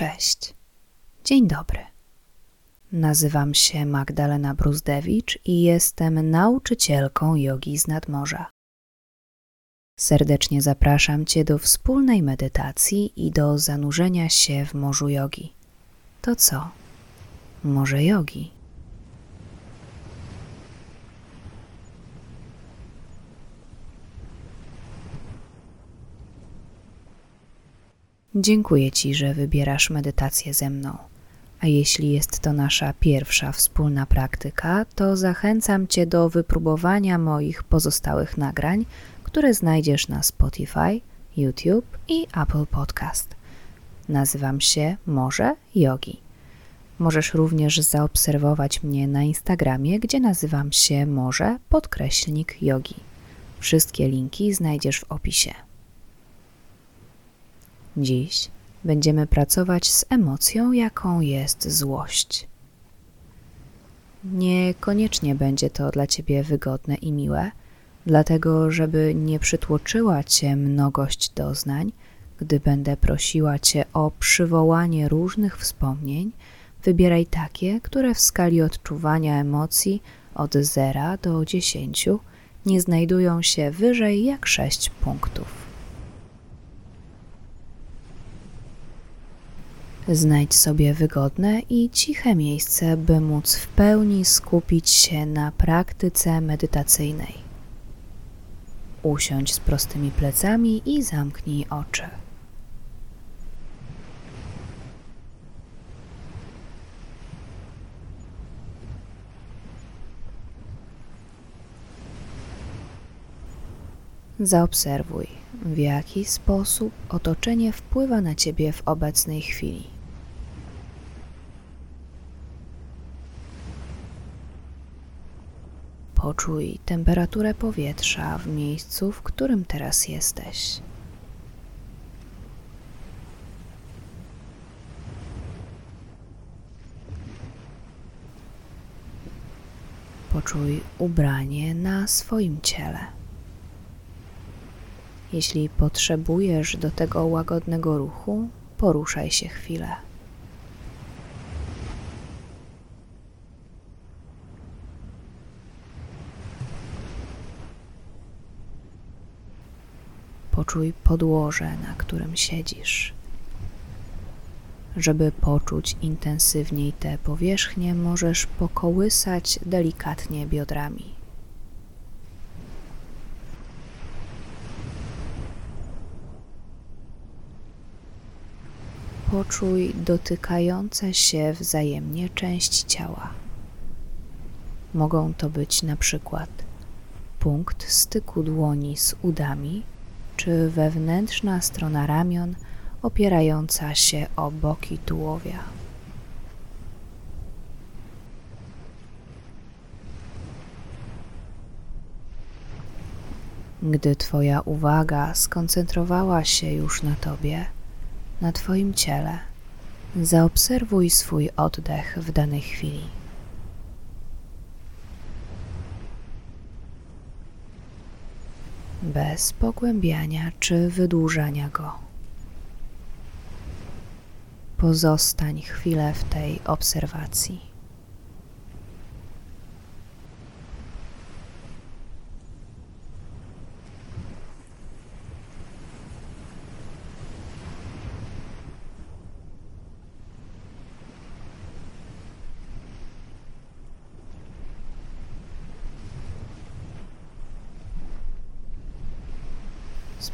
Cześć. Dzień dobry. Nazywam się Magdalena Bruzdewicz i jestem nauczycielką jogi z nadmorza. Serdecznie zapraszam Cię do wspólnej medytacji i do zanurzenia się w morzu jogi. To co? Morze jogi. Dziękuję Ci, że wybierasz medytację ze mną. A jeśli jest to nasza pierwsza wspólna praktyka, to zachęcam Cię do wypróbowania moich pozostałych nagrań, które znajdziesz na Spotify, YouTube i Apple Podcast. Nazywam się Może Yogi. Możesz również zaobserwować mnie na Instagramie, gdzie nazywam się Może podkreślnik Yogi. Wszystkie linki znajdziesz w opisie. Dziś będziemy pracować z emocją, jaką jest złość. Niekoniecznie będzie to dla Ciebie wygodne i miłe, dlatego żeby nie przytłoczyła Cię mnogość doznań, gdy będę prosiła Cię o przywołanie różnych wspomnień, wybieraj takie, które w skali odczuwania emocji od 0 do 10 nie znajdują się wyżej jak 6 punktów. Znajdź sobie wygodne i ciche miejsce, by móc w pełni skupić się na praktyce medytacyjnej. Usiądź z prostymi plecami i zamknij oczy. Zaobserwuj, w jaki sposób otoczenie wpływa na ciebie w obecnej chwili. Poczuj temperaturę powietrza w miejscu, w którym teraz jesteś. Poczuj ubranie na swoim ciele. Jeśli potrzebujesz do tego łagodnego ruchu, poruszaj się chwilę. Poczuj podłoże, na którym siedzisz. Żeby poczuć intensywniej tę powierzchnię, możesz pokołysać delikatnie biodrami. Poczuj dotykające się wzajemnie części ciała. Mogą to być na przykład punkt styku dłoni z udami czy wewnętrzna strona ramion opierająca się o boki tułowia. Gdy Twoja uwaga skoncentrowała się już na Tobie, na Twoim ciele, zaobserwuj swój oddech w danej chwili. Bez pogłębiania czy wydłużania go. Pozostań chwilę w tej obserwacji.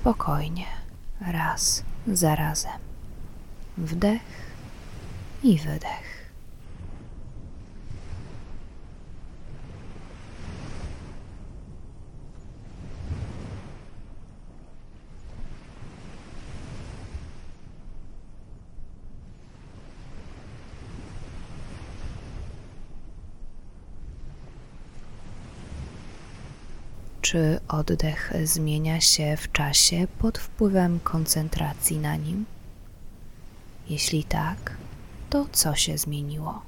Spokojnie, raz za razem. Wdech i wydech. Czy oddech zmienia się w czasie pod wpływem koncentracji na nim? Jeśli tak, to co się zmieniło?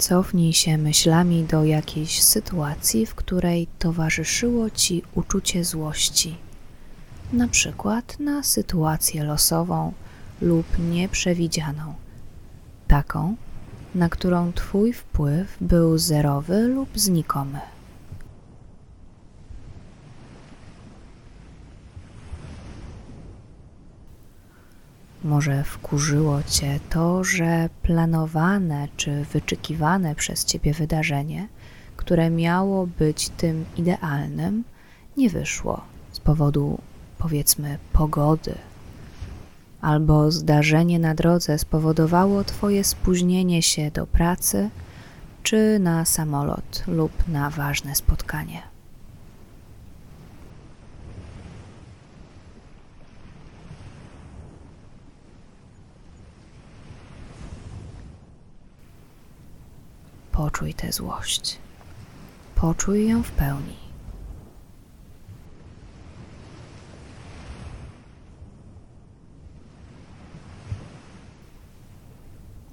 Cofnij się myślami do jakiejś sytuacji, w której towarzyszyło ci uczucie złości, na przykład na sytuację losową lub nieprzewidzianą, taką, na którą Twój wpływ był zerowy lub znikomy. Może wkurzyło Cię to, że planowane czy wyczekiwane przez Ciebie wydarzenie, które miało być tym idealnym, nie wyszło z powodu, powiedzmy, pogody, albo zdarzenie na drodze spowodowało Twoje spóźnienie się do pracy, czy na samolot lub na ważne spotkanie. Poczuj tę złość. Poczuj ją w pełni.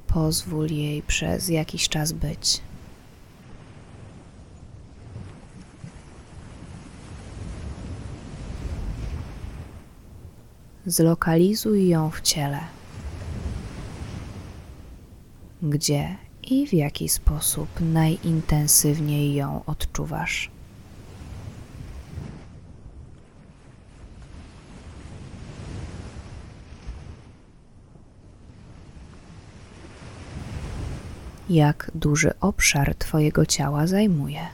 Pozwól jej przez jakiś czas być. Zlokalizuj ją w ciele. Gdzie i w jaki sposób najintensywniej ją odczuwasz. Jak duży obszar Twojego ciała zajmuje.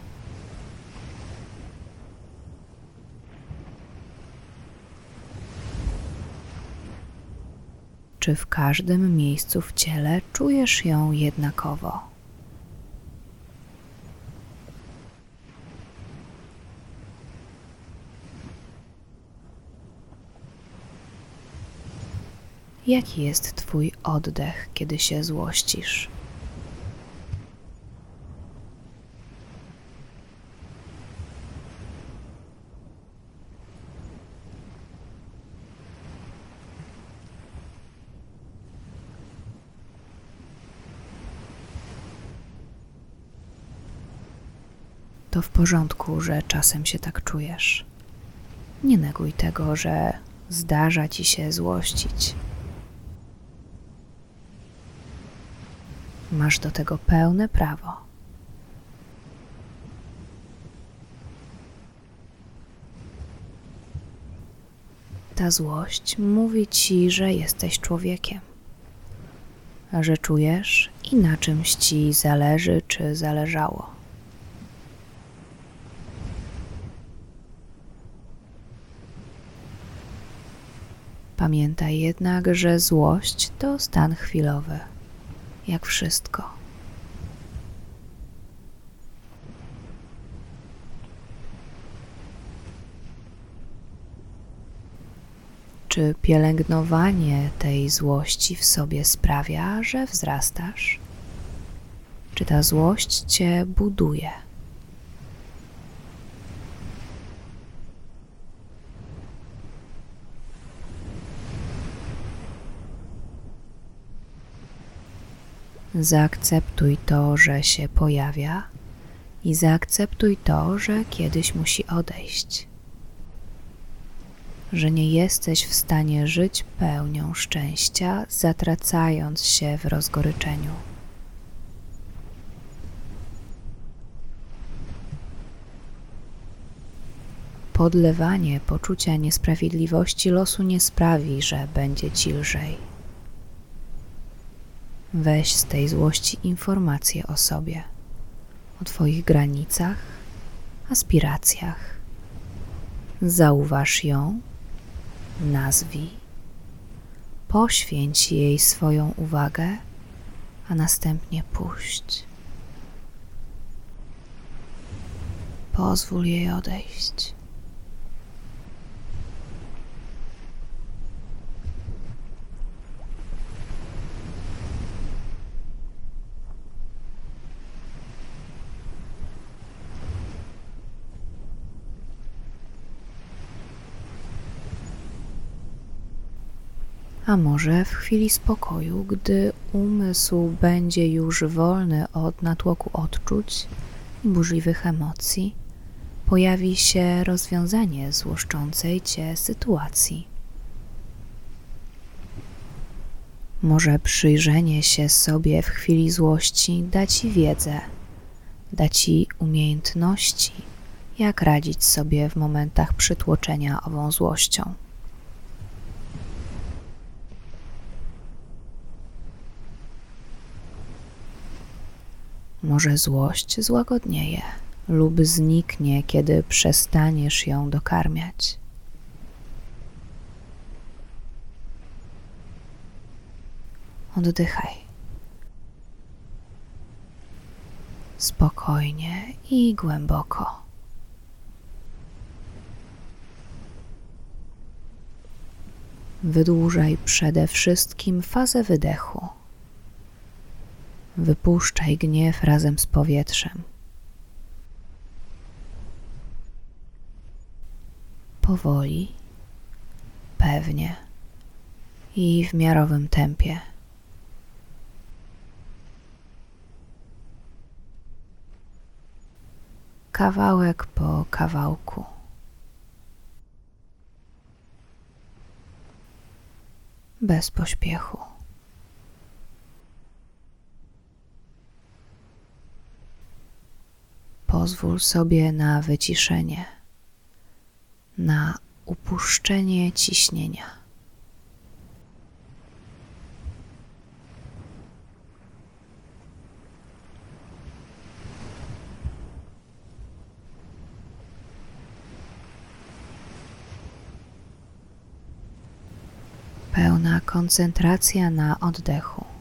Czy w każdym miejscu w ciele czujesz ją jednakowo. Jaki jest Twój oddech, kiedy się złościsz? To w porządku, że czasem się tak czujesz. Nie neguj tego, że zdarza ci się złościć. Masz do tego pełne prawo. Ta złość mówi ci, że jesteś człowiekiem, że czujesz i na czymś ci zależy czy zależało. Pamiętaj jednak, że złość to stan chwilowy, jak wszystko. Czy pielęgnowanie tej złości w sobie sprawia, że wzrastasz? Czy ta złość cię buduje? Zaakceptuj to, że się pojawia i zaakceptuj to, że kiedyś musi odejść. Że nie jesteś w stanie żyć pełnią szczęścia, zatracając się w rozgoryczeniu. Podlewanie poczucia niesprawiedliwości losu nie sprawi, że będzie ci lżej. Weź z tej złości informacje o sobie, o Twoich granicach, aspiracjach. Zauważ ją, nazwij, poświęć jej swoją uwagę, a następnie puść. Pozwól jej odejść. A może w chwili spokoju, gdy umysł będzie już wolny od natłoku odczuć i burzliwych emocji, pojawi się rozwiązanie złoszczącej cię sytuacji. Może przyjrzenie się sobie w chwili złości da ci wiedzę, da ci umiejętności, jak radzić sobie w momentach przytłoczenia ową złością. Może złość złagodnieje lub zniknie, kiedy przestaniesz ją dokarmiać. Oddychaj. Spokojnie i głęboko. Wydłużaj przede wszystkim fazę wydechu. Wypuszczaj gniew razem z powietrzem. Powoli, pewnie i w miarowym tempie. Kawałek po kawałku. Bez pośpiechu. Pozwól sobie na wyciszenie, na upuszczenie ciśnienia. Pełna koncentracja na oddechu.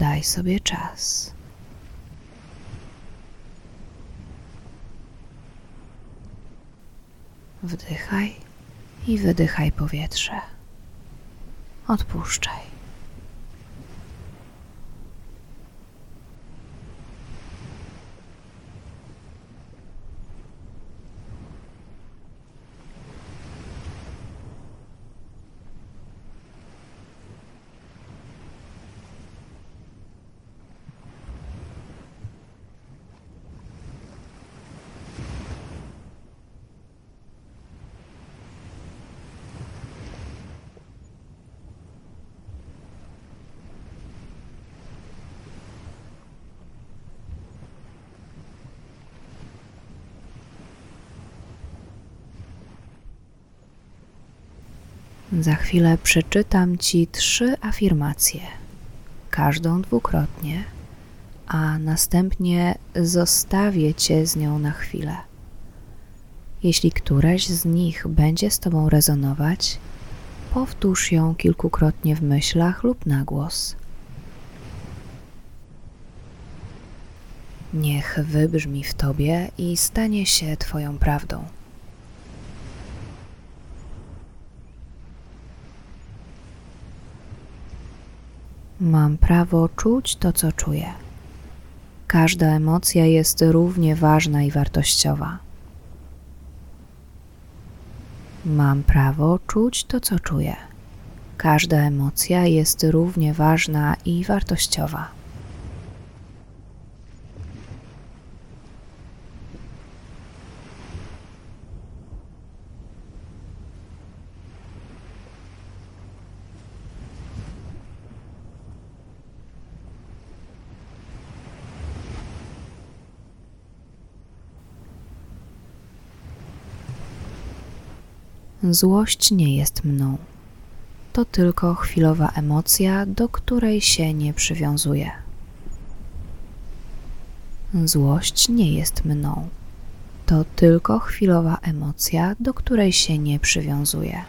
Daj sobie czas. Wdychaj i wydychaj powietrze. Odpuszczaj. Za chwilę przeczytam Ci trzy afirmacje, każdą dwukrotnie, a następnie zostawię Cię z nią na chwilę. Jeśli któraś z nich będzie z Tobą rezonować, powtórz ją kilkukrotnie w myślach lub na głos. Niech wybrzmi w Tobie i stanie się Twoją prawdą. Mam prawo czuć to, co czuję. Każda emocja jest równie ważna i wartościowa. Mam prawo czuć to, co czuję. Każda emocja jest równie ważna i wartościowa. Złość nie jest mną. To tylko chwilowa emocja, do której się nie przywiązuje. Złość nie jest mną. To tylko chwilowa emocja, do której się nie przywiązuje.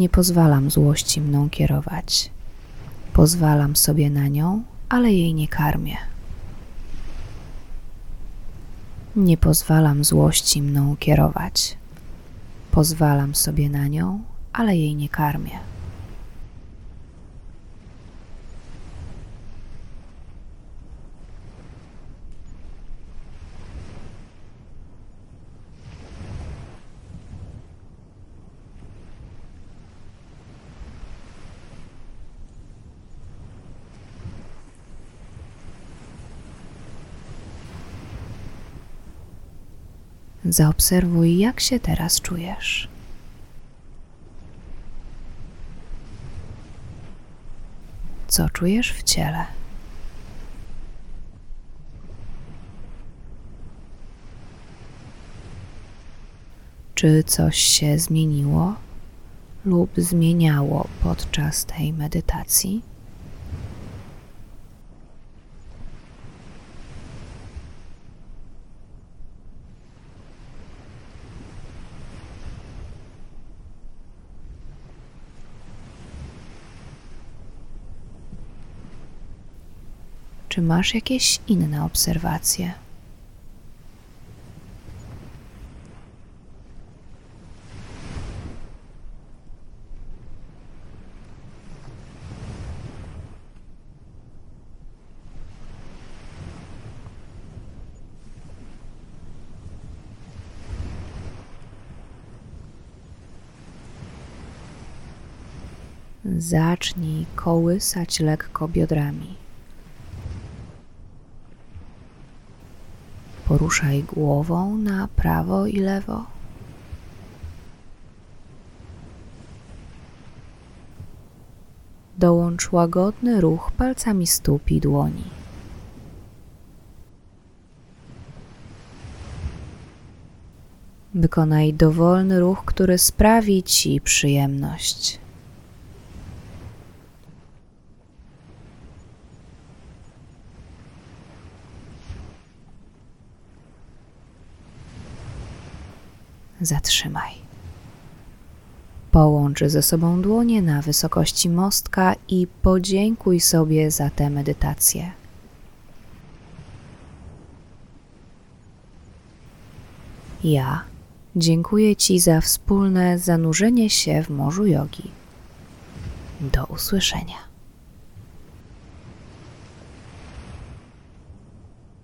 Nie pozwalam złości mną kierować. Pozwalam sobie na nią, ale jej nie karmię. Nie pozwalam złości mną kierować. Pozwalam sobie na nią, ale jej nie karmię. Zaobserwuj, jak się teraz czujesz. Co czujesz w ciele? Czy coś się zmieniło lub zmieniało podczas tej medytacji? Czy masz jakieś inne obserwacje? Zacznij kołysać lekko biodrami. Poruszaj głową na prawo i lewo. Dołącz łagodny ruch palcami stóp i dłoni. Wykonaj dowolny ruch, który sprawi Ci przyjemność. Zatrzymaj. Połącz ze sobą dłonie na wysokości mostka i podziękuj sobie za tę medytację. Ja dziękuję Ci za wspólne zanurzenie się w morzu jogi. Do usłyszenia.